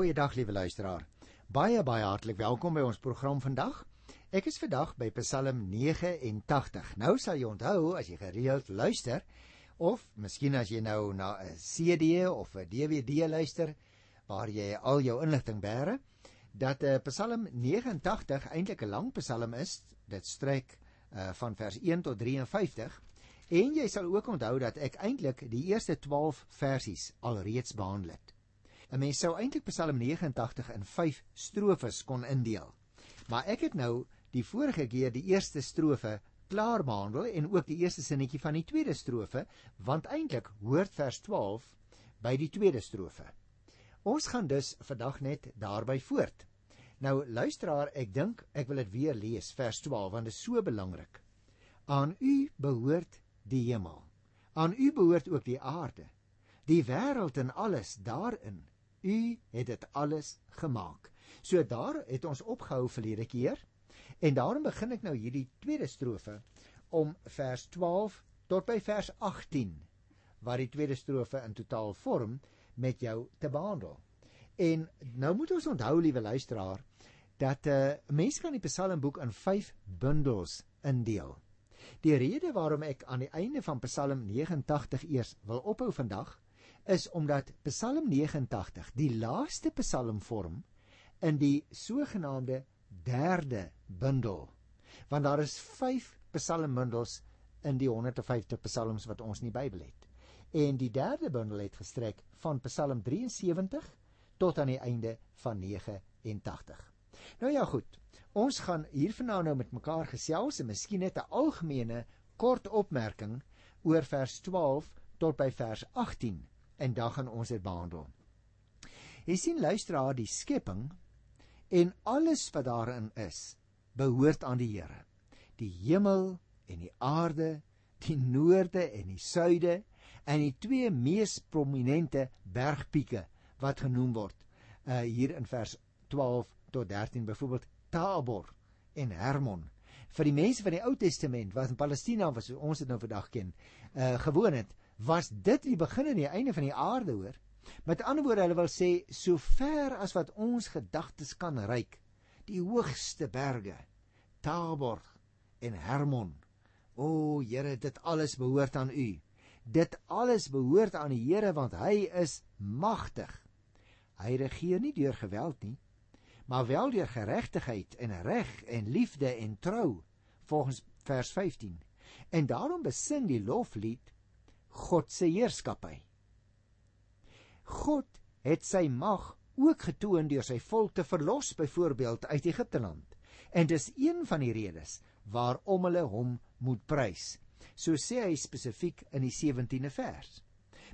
Goeiedag liewe luisteraar. Baie baie hartlik welkom by ons program vandag. Ek is vandag by Psalm 89. Nou sal jy onthou as jy gereeld luister of miskien as jy nou na 'n CD of 'n DVD luister waar jy al jou inligting bære, dat uh, Psalm 89 eintlik 'n lang Psalm is. Dit strek uh, van vers 1 tot 53. En jy sal ook onthou dat ek eintlik die eerste 12 versies alreeds behandel het. 'n Mens sou eintlik Psalm 89 in 5 strofes kon indeel. Maar ek het nou die vorige keer die eerste strofe klaar behandel en ook die eerste sinnetjie van die tweede strofe, want eintlik hoort vers 12 by die tweede strofe. Ons gaan dus vandag net daarby voort. Nou luisteraar, ek dink ek wil dit weer lees vers 12 want dit is so belangrik. Aan u behoort die hemel. Aan u behoort ook die aarde. Die wêreld en alles daarin. U het dit alles gemaak. So daar het ons opgehou verlede keer en daarom begin ek nou hierdie tweede strofe om vers 12 tot by vers 18 wat die tweede strofe in totaal vorm met jou te behandel. En nou moet ons onthou liewe luisteraar dat 'n uh, mens kan die Psalmboek in 5 bundels indeel. Die rede waarom ek aan die einde van Psalm 89 eers wil ophou vandag is omdat Psalm 89 die laaste Psalm vorm in die sogenaamde derde bundel. Want daar is 5 psalmbundels in die 150 psalms wat ons in die Bybel het. En die derde bundel het gestrek van Psalm 73 tot aan die einde van 89. Nou ja goed. Ons gaan hiervanaand nou met mekaar gesels en miskien net 'n algemene kort opmerking oor vers 12 tot by vers 18 en dan gaan ons dit behandel. Jy sien luisteraar die skepping en alles wat daarin is behoort aan die Here. Die hemel en die aarde, die noorde en die suide en die twee mees prominente bergpieke wat genoem word uh, hier in vers 12 tot 13 byvoorbeeld Tabor en Hermon vir die mense van die Ou Testament wat in Palestina was ons dit nou vandag ken uh, gewoon het was dit die begin en die einde van die aarde hoor. Met ander woorde, hulle wil sê so ver as wat ons gedagtes kan reik, die hoogste berge, Tabor en Hermon. O Here, dit alles behoort aan U. Dit alles behoort aan die Here want hy is magtig. Hy regeer nie deur geweld nie, maar wel deur geregtigheid en reg en liefde en trou, volgens vers 15. En daarom besing die loflied God se heerskappy. God het sy mag ook getoon deur sy volk te verlos byvoorbeeld uit Egipte land. En dis een van die redes waarom hulle hom moet prys. So sê hy spesifiek in die 17de vers.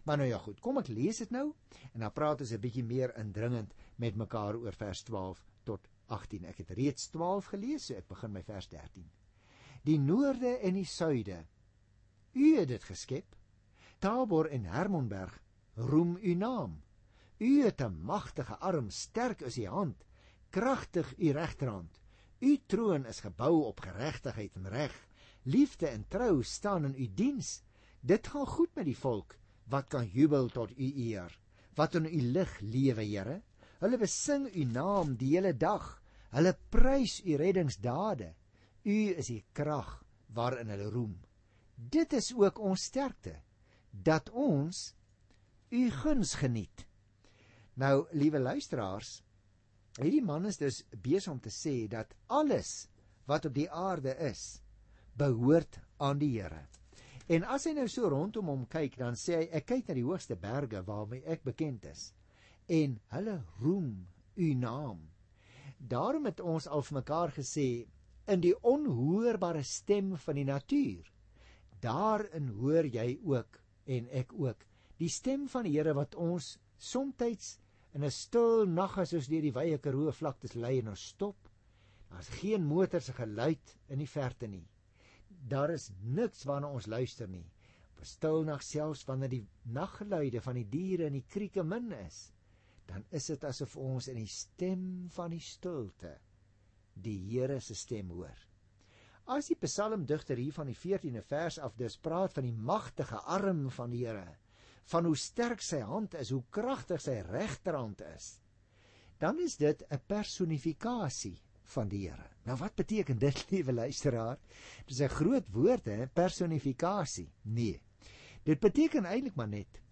Maar nou ja goed, kom ek lees dit nou en dan praat ons 'n bietjie meer indringend met mekaar oor vers 12 tot 18. Ek het reeds 12 gelees, so ek begin by vers 13. Die noorde en die suide. U het dit geskep Tabor en Hermonberg roem u naam. U het 'n magtige arm, sterk is u hand, kragtig u regterhand. U troon is gebou op geregtigheid en reg. Liefde en trou staan in u diens. Dit gaan goed met die volk wat kan jubel tot u eer. Wat in u lig lewe, Here. Hulle besing u naam die hele dag. Hulle prys u reddingsdade. U is die krag waarin hulle roem. Dit is ook ons sterkte dat ons u guns geniet. Nou, liewe luisteraars, hierdie man is dus besig om te sê dat alles wat op die aarde is, behoort aan die Here. En as hy nou so rondom hom kyk, dan sê hy ek kyk na die hoogste berge waarmee ek bekend is en hulle roem u naam. Daarom het ons al vir mekaar gesê in die onhoorbare stem van die natuur. Daarin hoor jy ook en ek ook die stem van die Here wat ons soms in 'n stil nag as ons deur die wye Karoo vlaktes lei en ons stop. Daar's geen motor se geluid in die verte nie. Daar is niks waarna ons luister nie. Op 'n stil nag selfs wanneer die naggeluide van die diere in die krieke min is, dan is dit asof ons in die stem van die stilte die Here se stem hoor. As die psalmdigter hier van die 14de vers af dus praat van die magtige arm van die Here, van hoe sterk sy hand is, hoe kragtig sy regterhand is, dan is dit 'n personifikasie van die Here. Nou wat beteken dit, liewe luisteraar? Dis 'n groot woord, hè, personifikasie. Nee. Dit beteken eintlik maar net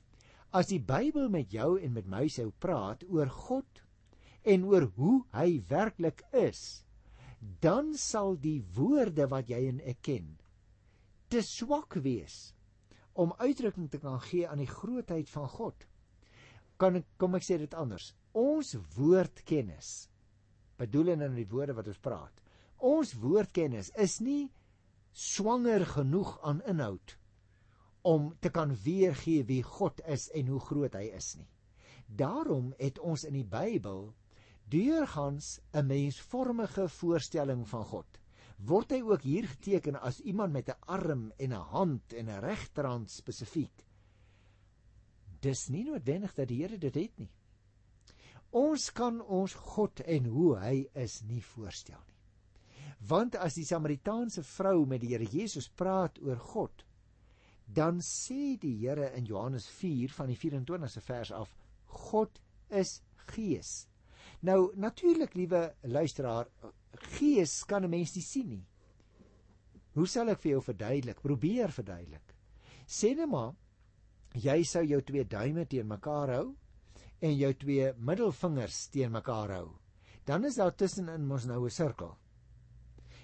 as die Bybel met jou en met my sou praat oor God en oor hoe hy werklik is, dan sal die woorde wat jy en ek ken te swak wees om uitdrukking te kan gee aan die grootheid van God. Kan kom ek sê dit anders? Ons woordkennis bedoelende in die woorde wat ons praat. Ons woordkennis is nie swanger genoeg aan inhoud om te kan weergee wie God is en hoe groot hy is nie. Daarom het ons in die Bybel deurgangs 'n mensvormige voorstelling van God. Word hy ook hier geteken as iemand met 'n arm en 'n hand en 'n regterhand spesifiek? Dis nie noodwendig dat die Here dit het nie. Ons kan ons God en hoe hy is nie voorstel nie. Want as die Samaritaanse vrou met die Here Jesus praat oor God, dan sê die Here in Johannes 4 van die 24ste vers af, God is gees. Nou natuurlik, liewe luisteraar, gees kan 'n mens nie sien nie. Hoe sal ek vir jou verduidelik? Probeer verduidelik. Sê net maar jy sou jou twee duime teen mekaar hou en jou twee middelvingers teen mekaar hou, dan is daar tussenin mos nou 'n sirkel.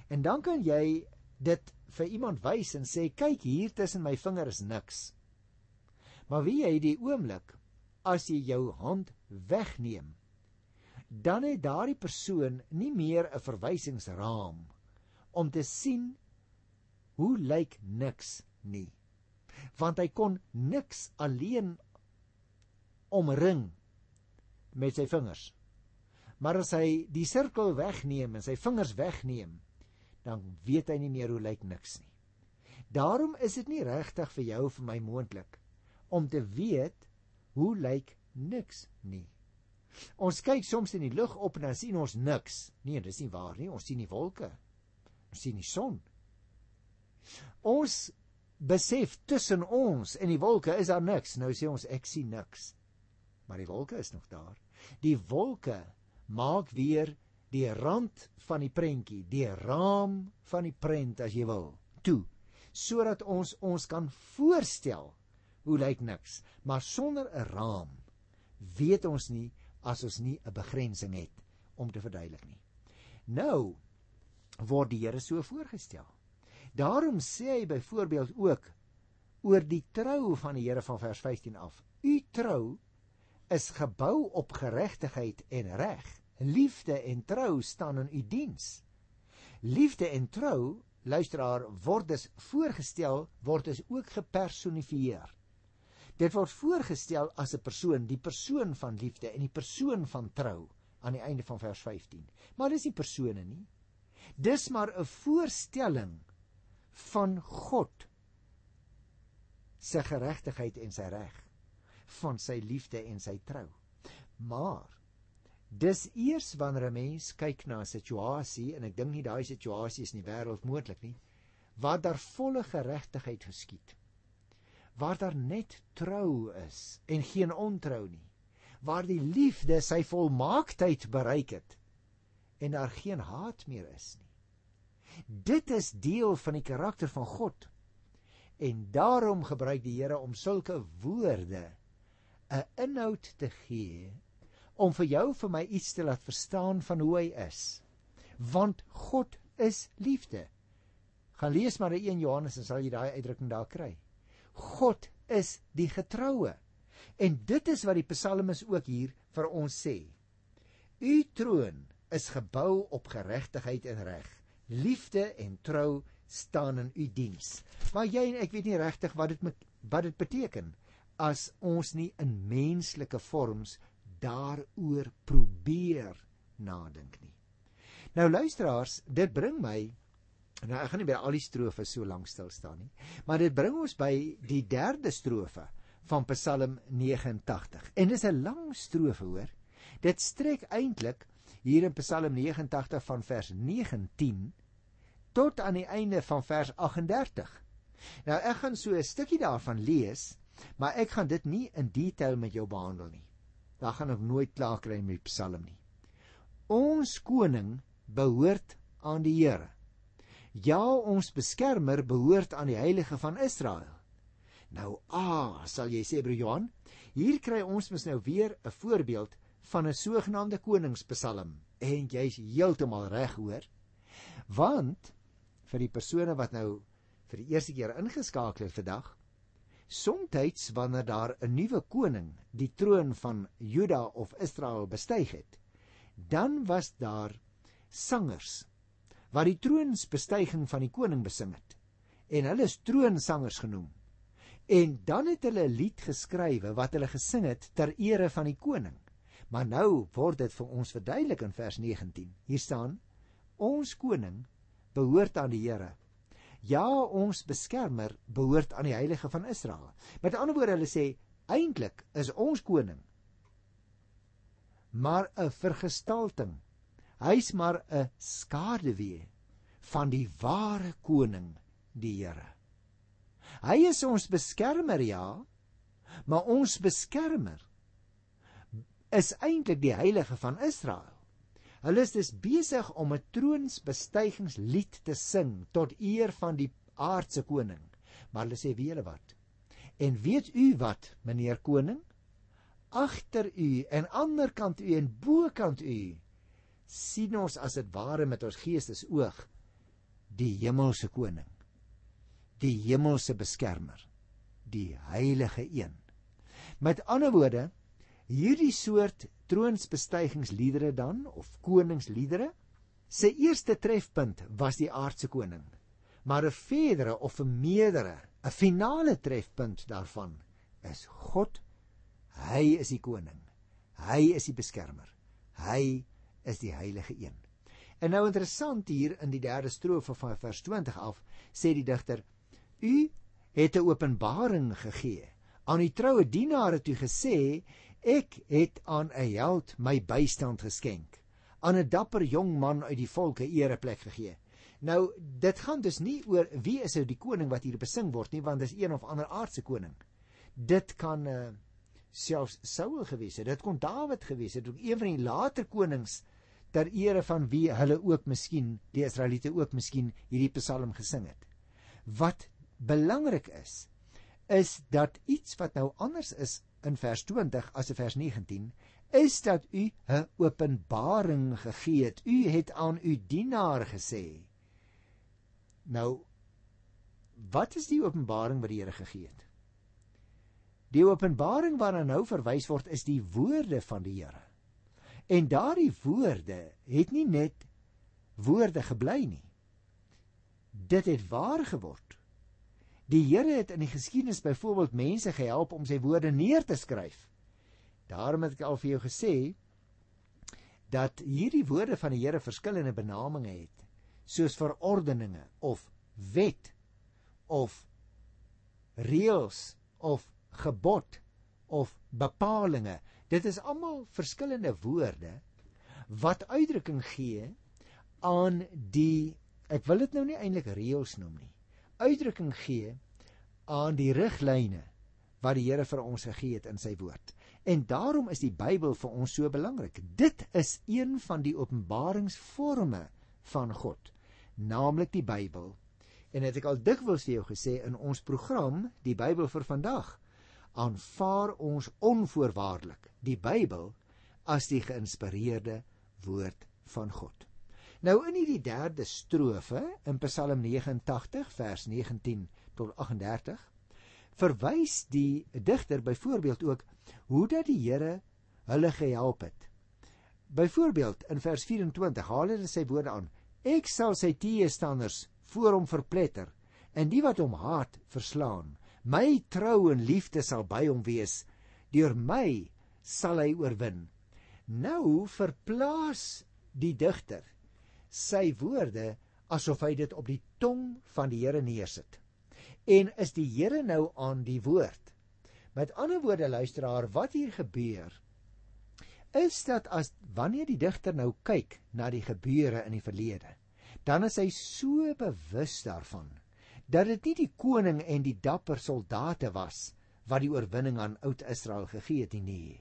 En dan kan jy dit vir iemand wys en sê kyk hier tussen my vingers is niks. Maar wie jy die oomblik as jy jou hand wegneem, dan het daardie persoon nie meer 'n verwysingsraam om te sien hoe lyk niks nie. Want hy kon niks alleen omring met sy vingers. Maar as hy die sirkel wegneem en sy vingers wegneem, dan weet hy nie meer hoe lyk niks nie. Daarom is dit nie regtig vir jou of vir my moontlik om te weet hoe lyk niks nie. Ons kyk soms in die lug op en dan sien ons niks. Nee, dis nie waar nie. Ons sien die wolke. Ons sien die son. Ons besef tussen ons en die wolke is daar niks. Nou sê ons ek sien niks maar die wolke is nog daar. Die wolke maak weer die rand van die prentjie, die raam van die prent as jy wil, toe, sodat ons ons kan voorstel hoe lyk niks, maar sonder 'n raam weet ons nie as ons nie 'n begrensing het om te verduidelik nie. Nou word die Here so voorgestel. Daarom sê hy byvoorbeeld ook oor die trou van die Here van vers 15 af. U trou is gebou op geregtigheid en reg. Liefde en trou staan in u diens. Liefde en trou, luisteraar, word dus voorgestel, word dus ook gepersonifieer. Dit word voorgestel as 'n persoon, die persoon van liefde en die persoon van trou aan die einde van vers 15. Maar dis nie persone nie. Dis maar 'n voorstelling van God se geregtigheid en sy reg van sy liefde en sy trou. Maar dis eers wanneer 'n mens kyk na 'n situasie en ek dink nie daai situasie is in die wêreld moontlik nie, waar daar volle geregtigheid geskied. Waar daar net trou is en geen ontrou nie. Waar die liefde sy volmaaktheid bereik het en daar geen haat meer is nie. Dit is deel van die karakter van God. En daarom gebruik die Here om sulke woorde 'n inhoud te gee om vir jou vir my iets te laat verstaan van hoe hy is. Want God is liefde. Gaan lees maar in 1 Johannes en sal jy daai uitdrukking daar kry. God is die getroue. En dit is wat die psalmis ook hier vir ons sê. U troon is gebou op geregtigheid en reg. Liefde en trou staan in u diens. Maar jy en ek weet nie regtig wat dit wat dit beteken as ons nie in menslike vorms daaroor probeer nadink nie. Nou luisteraars, dit bring my nou ek gaan nie by al die strofe so lank stil staan nie, maar dit bring ons by die derde strofe van Psalm 89. En dis 'n lang strofe hoor. Dit strek eintlik hier in Psalm 89 van vers 19 tot aan die einde van vers 38. Nou ek gaan so 'n stukkie daarvan lees Maar ek gaan dit nie in detail met jou behandel nie. Daar gaan ek nooit klaar kry met Psalm nie. Ons koning behoort aan die Here. Ja, ons beskermer behoort aan die heilige van Israel. Nou, ah, sal jy sê broer Johan, hier kry ons mos nou weer 'n voorbeeld van 'n sogenaamde koningspsalm en jy's heeltemal reg hoor. Want vir die persone wat nou vir die eerste keer ingeskakel het vandag, Somstyds wanneer daar 'n nuwe koning die troon van Juda of Israel bestyg het, dan was daar sangers wat die troonsbestyging van die koning besing het en hulle is troonsangers genoem. En dan het hulle 'n lied geskrywe wat hulle gesing het ter ere van die koning. Maar nou word dit vir ons verduidelik in vers 19. Hier staan: Ons koning behoort aan die Here. Ja, ons beskermer behoort aan die heilige van Israel. Met ander woorde, hulle sê eintlik is ons koning maar 'n vergestalting Hy's maar 'n skaduwee van die ware koning, die Here. Hy is ons beskermer ja, maar ons beskermer is eintlik die heilige van Israel. Hulle is dus besig om 'n troonsbestygingslied te sing tot eer van die aardse koning. Maar hulle sê wie hulle wat? En weet u wat, meneer koning? Agter u en aanderkant u en bokant u sien ons as dit ware met ons geestesoog die hemelse koning die hemelse beskermer die heilige een. Met ander woorde hierdie soort troonsbestygingsliedere dan of koningsliedere se eerste trefpunt was die aardse koning maar 'n verdere of 'n meerdere 'n finale trefpunt daarvan is God. Hy is die koning. Hy is die beskermer. Hy is die heilige een. En nou interessant hier in die derde strofe van vers 20 af sê die digter: U het 'n openbaring gegee. Aan die troue dienare toe gesê, ek het aan 'n held my bystand geskenk. Aan 'n dapper jong man uit die volke ereplek gegee. Nou, dit gaan dus nie oor wie is ou die koning wat hier besing word nie, want dis een of ander aardse koning. Dit kan uh, selfs Saul gewees het. Dit kon Dawid gewees het, ook een van die later konings ter ere van wie hulle ook miskien die Israeliete ook miskien hierdie Psalm gesing het. Wat belangrik is is dat iets wat nou anders is in vers 20 as in vers 19 is dat u 'n openbaring gegee het. U het aan u dienaar gesê. Nou wat is die openbaring wat die Here gegee het? Die openbaring waarna nou verwys word is die woorde van die Here. En daardie woorde het nie net woorde gebly nie. Dit het waar geword. Die Here het in die geskiedenis byvoorbeeld mense gehelp om sy woorde neer te skryf. Daarom het ek al vir jou gesê dat hierdie woorde van die Here verskillende benamings het, soos verordeninge of wet of reëls of gebod of bepalinge. Dit is almal verskillende woorde wat uitdrukking gee aan die ek wil dit nou nie eintlik reëls noem nie. Uitdrukking gee aan die riglyne wat die Here vir ons gegee het in sy woord. En daarom is die Bybel vir ons so belangrik. Dit is een van die openbaringsforme van God, naamlik die Bybel. En het ek al dikwels vir jou gesê in ons program, die Bybel vir vandag, aanvaar ons onvoorwaardelik die Bybel as die geïnspireerde woord van God. Nou in hierdie derde strofe in Psalm 89 vers 19 tot 38 verwys die digter byvoorbeeld ook hoe dat die Here hulle gehelp het. Byvoorbeeld in vers 24 haal hy sy woorde aan: Ek sal sy teestanders voor hom verpletter en die wat hom haat verslaan. My trou en liefde sal by hom wees. Deur my sal hy oorwin. Nou verplaas die digter sy woorde asof hy dit op die tong van die Here neersit. En is die Here nou aan die woord? Met ander woorde luisteraar, wat hier gebeur is dat as wanneer die digter nou kyk na die gebeure in die verlede, dan is hy so bewus daarvan dat dit nie die koning en die dapper soldate was wat die oorwinning aan oud Israel gegee het nie.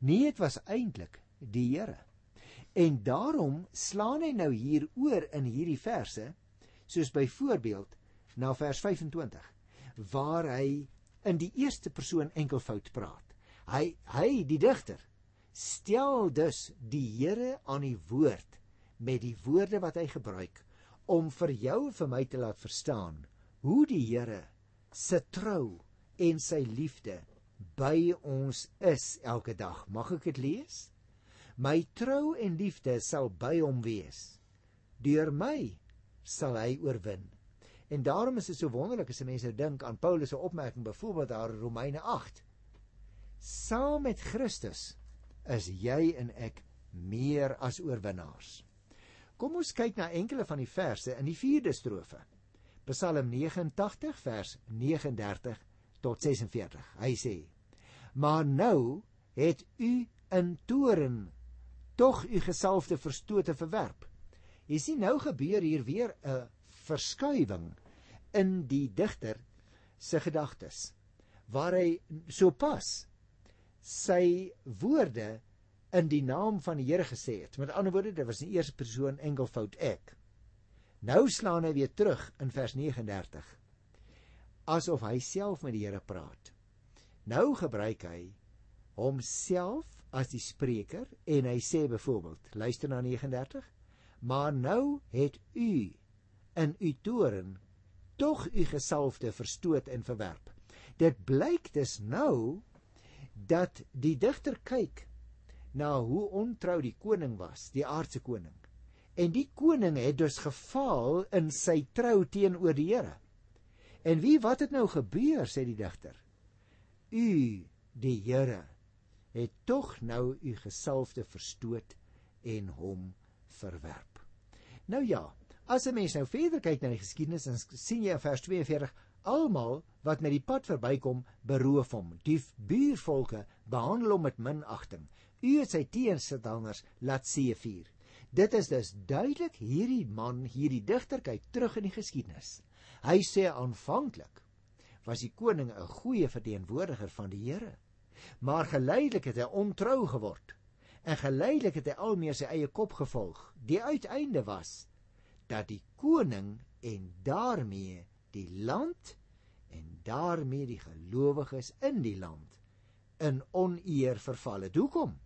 Nee, dit was eintlik die Here. En daarom slaan hy nou hier oor in hierdie verse, soos byvoorbeeld na vers 25, waar hy in die eerste persoon enkelvoud praat. Hy hy die digter stel dus die Here aan die woord met die woorde wat hy gebruik om vir jou en vir my te laat verstaan hoe die Here se trou en sy liefde by ons is elke dag. Mag ek dit lees? My trou en liefde sal by hom wees. Deur my sal hy oorwin. En daarom is dit so wonderlik as mense dink aan Paulus se opmerking byvoorbeeld daar in Romeine 8. Saam met Christus is jy en ek meer as oorwinnaars. Kom ons kyk na enkele van die verse in die 4de strofe. Psalm 89 vers 39 tot 46. Hy sê: Maar nou het u in toren tog u gesalfde verstote verwerp. Jy sien nou gebeur hier weer 'n verskuiwing in die digter se gedagtes waar hy sopas sy woorde in die naam van die Here gesê het. Met ander woorde, dit was in eerste persoon enkelvoud ek. Nou slaan hy weer terug in vers 39. Asof hy self met die Here praat. Nou gebruik hy homself as die spreker en hy sê byvoorbeeld, luister na 39, maar nou het u in u toren tog u gesalfde verstoot en verwerp. Dit blyk dus nou dat die digter kyk na hoe ontrou die koning was, die aardse koning. En die koning het dus gefaal in sy trou teenoor die Here. En wie wat het nou gebeur sê die digter? U, die Here, het tog nou u gesalfde verstoot en hom verwerp. Nou ja, as 'n mens nou verder kyk na die geskiedenis, dan sien jy in vers 42 almal wat met die pad verbykom beroof hom. Die buurvolke behandel hom met minagting. U het sy teenstanders laat seevier. Dit is dus duidelik hierdie man, hierdie digter kyk terug in die geskiedenis. Hy sê aanvanklik was die koning 'n goeie verteenwoordiger van die Here. Maar geleidelik het hy ontrou geword. En geleidelik het hy al meer sy eie kop gevolg. Die uiteinde was dat die koning en daarmee die land en daarmee die gelowiges in die land in oneer verval het. Hoekom?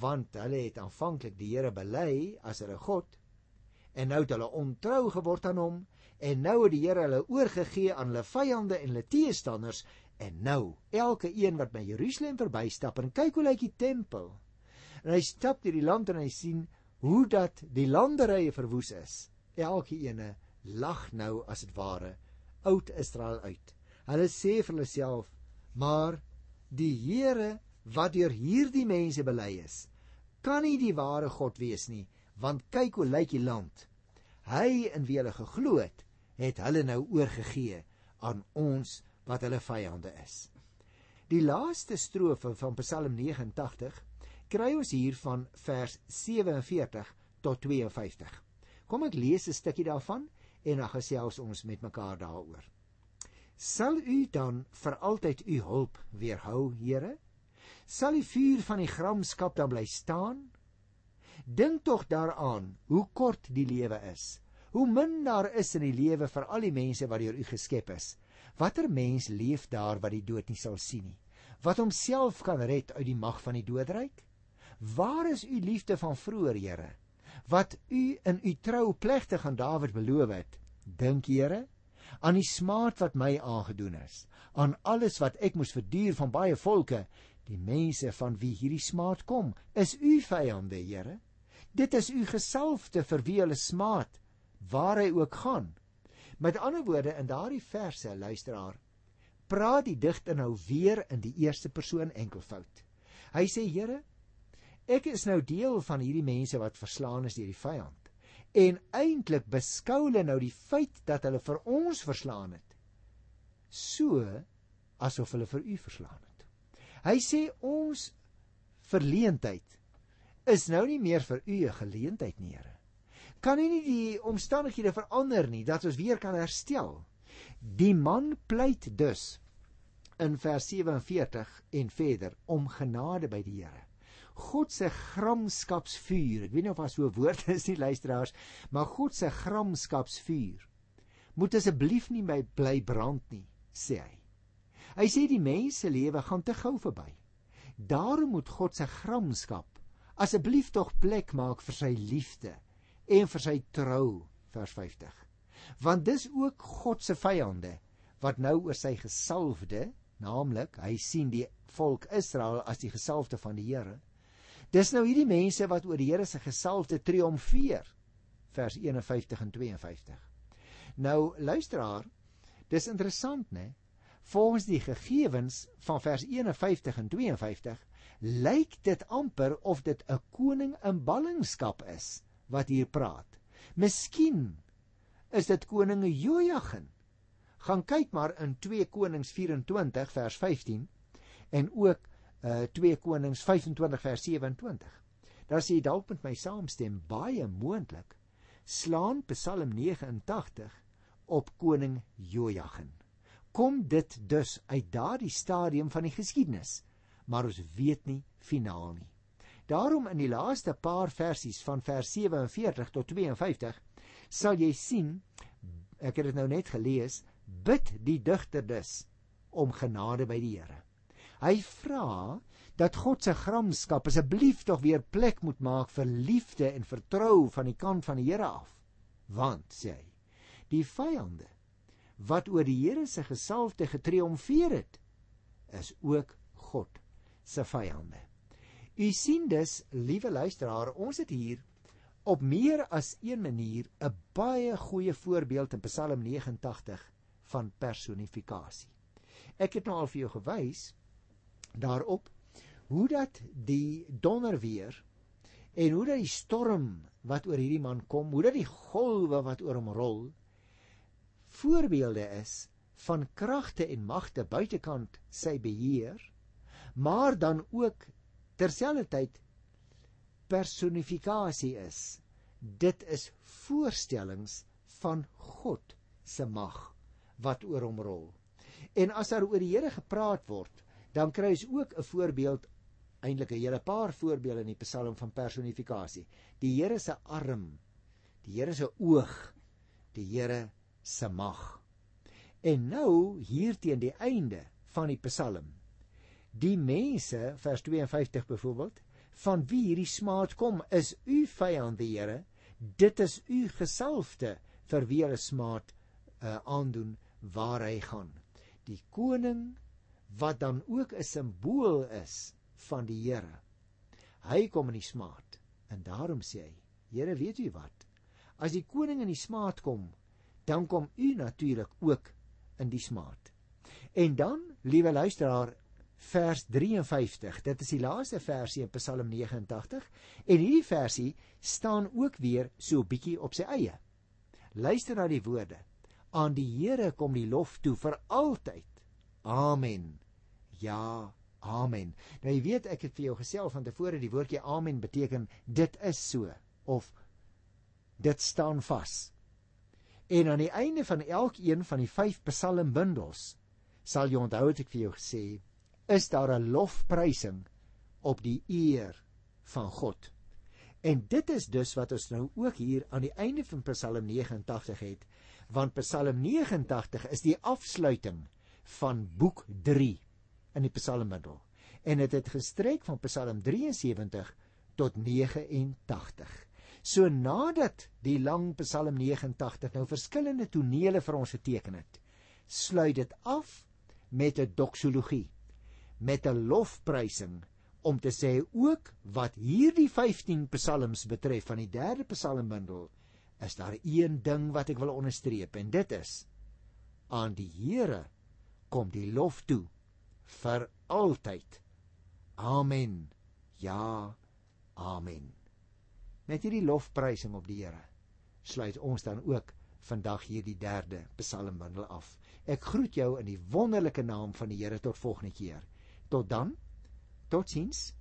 Want hulle het aanvanklik die Here bely as hulle God en nou het hulle ontrou geword aan hom en nou het die Here hulle oorgegee aan hulle vyande en hulle teestanders en nou elke een wat by Jerusalem verbystap en kyk hoe lyk die tempel en hy stap deur die land en hy sien hoe dat die landerye verwoes is. Elke ene lag nou as dit ware oud Israel uit. Hulle sê vir hulle self maar die Here wat deur hierdie mense bely is, kan nie die ware God wees nie, want kyk hoe lyk die land. Hy in wie hulle geglo het, het hulle nou oorgegee aan ons wat hulle vyande is. Die laaste strofe van Psalm 89 kry ons hier van vers 47 tot 52. Kom ek lees 'n stukkie daarvan en dan gesels ons met mekaar daaroor. Sal u dan vir altyd u hulp weerhou, Here? Sal die vuur van die gramskap dan bly staan? Dink tog daaraan hoe kort die lewe is. Hoe min daar is in die lewe vir al die mense wat deur U geskep is. Watter mens leef daar wat die dood nie sal sien nie? Wat homself kan red uit die mag van die doodryk? Waar is U liefde van vroeër, Here? Wat U in U trou plegtig aan Dawid beloof het? Dink, Here, aan die smaad wat my aangedoen is, aan alles wat ek moes verduur van baie volke Die mense van wie hierdie smaad kom, is u vyande, Here. Dit is u gesalfde vir wie hulle smaad waar hy ook gaan. Met ander woorde in daardie verse, luisteraar, praat die digter nou weer in die eerste persoon enkelvoud. Hy sê, Here, ek is nou deel van hierdie mense wat verslaan is deur die vyand. En eintlik beskou hulle nou die feit dat hulle vir ons verslaan het, so asof hulle vir u verslaan het. Hy sê ons verleentheid is nou nie meer vir u 'n geleentheid nie, Here. Kan u nie die omstandighede verander nie dat ons weer kan herstel? Die man pleit dus in vers 47 en verder om genade by die Here. God se gramskapsvuur. Ek weet nie of daar so 'n woord is nie luisteraars, maar God se gramskapsvuur moet asseblief nie by bly brand nie, sê hy. Hy sê die mens se lewe gaan te gou verby. Daarom moet God se gramskap asseblief tog plek maak vir sy liefde en vir sy trou, vers 50. Want dis ook God se vyande wat nou oor sy gesalfde, naamlik hy sien die volk Israel as die gesalfde van die Here. Dis nou hierdie mense wat oor die Here se gesalfde triomfeer, vers 51 en 52. Nou luisteraar, dis interessant, né? Volgens die gegevens van vers 51 en 52 lyk dit amper of dit 'n koning in ballingskap is wat hier praat. Miskien is dit koning Jojagin. Gaan kyk maar in 2 Konings 24 vers 15 en ook uh 2 Konings 25 vers 27. Daar sê dalk met my saamstem baie moontlik slaan Psalm 89 op koning Jojagin. Kom dit dus uit daardie stadium van die geskiedenis, maar ons weet nie finaal nie. Daarom in die laaste paar versies van vers 47 tot 52 sal jy sien ek het dit nou net gelees bid die digter dus om genade by die Here. Hy vra dat God se gramskap asseblief tog weer plek moet maak vir liefde en vertrou van die kant van die Here af. Want sê hy, die vyande wat oor die Here se gesalfde getriomfeer het, is ook God se vyande. U sien dus, liewe luisteraar, ons het hier op meer as een manier 'n baie goeie voorbeeld in Psalm 89 van personifikasie. Ek het nou al vir jou gewys daarop hoe dat die donderweer en hoe dat die storm wat oor hierdie man kom, hoe dat die golwe wat oor hom rol voorbeelde is van kragte en magte buitekant sy beheer, maar dan ook terselfdertyd personifikasie is. Dit is voorstellings van God se mag wat oor hom rol. En as daar oor die Here gepraat word, dan kry ons ook 'n voorbeeld eintlik 'n hele paar voorbeelde in die Psalm van personifikasie. Die Here se arm, die Here se oog, die Here se mag. En nou hier teen die einde van die Psalm. Die mense vers 52 byvoorbeeld van wie hierdie smaad kom is u vyand die Here dit is u gesalfde vir wie hulle smaad uh, aandoen waar hy gaan die koning wat dan ook 'n simbool is van die Here. Hy kom in die smaad en daarom sê hy: Here, weet u wat? As die koning in die smaad kom, dan kom u natuurlik ook in die smaad. En dan, liewe luisteraar, vers 53. Dit is die laaste versie in Psalm 89 en hierdie versie staan ook weer so bietjie op sy eie. Luister na die woorde. Aan die Here kom die lof toe vir altyd. Amen. Ja, amen. Nou jy weet ek het vir jou gesê van tevore die woordjie amen beteken dit is so of dit staan vas. En aan die einde van elkeen van die 5 psalmbundels sal jy onthou het ek vir jou gesê is daar 'n lofprysing op die eer van God. En dit is dus wat ons nou ook hier aan die einde van Psalm 89 het, want Psalm 89 is die afsluiting van boek in die psalmbundel en dit het, het gestrek van Psalm 73 tot 89. So nadat die lang Psalm 89 nou verskillende tonele vir ons geteken het, sluit dit af met 'n doxologie, met 'n lofprysing om te sê ook wat hierdie 15 psalms betref van die derde psalmbundel, is daar een ding wat ek wil onderstreep en dit is aan die Here kom die lof toe vir altyd. Amen. Ja. Amen. Met hierdie lofprysing op die Here sluit ons dan ook vandag hierdie derde psalmbundel af. Ek groet jou in die wonderlike naam van die Here tot volgende keer. Tot dan. Totsiens.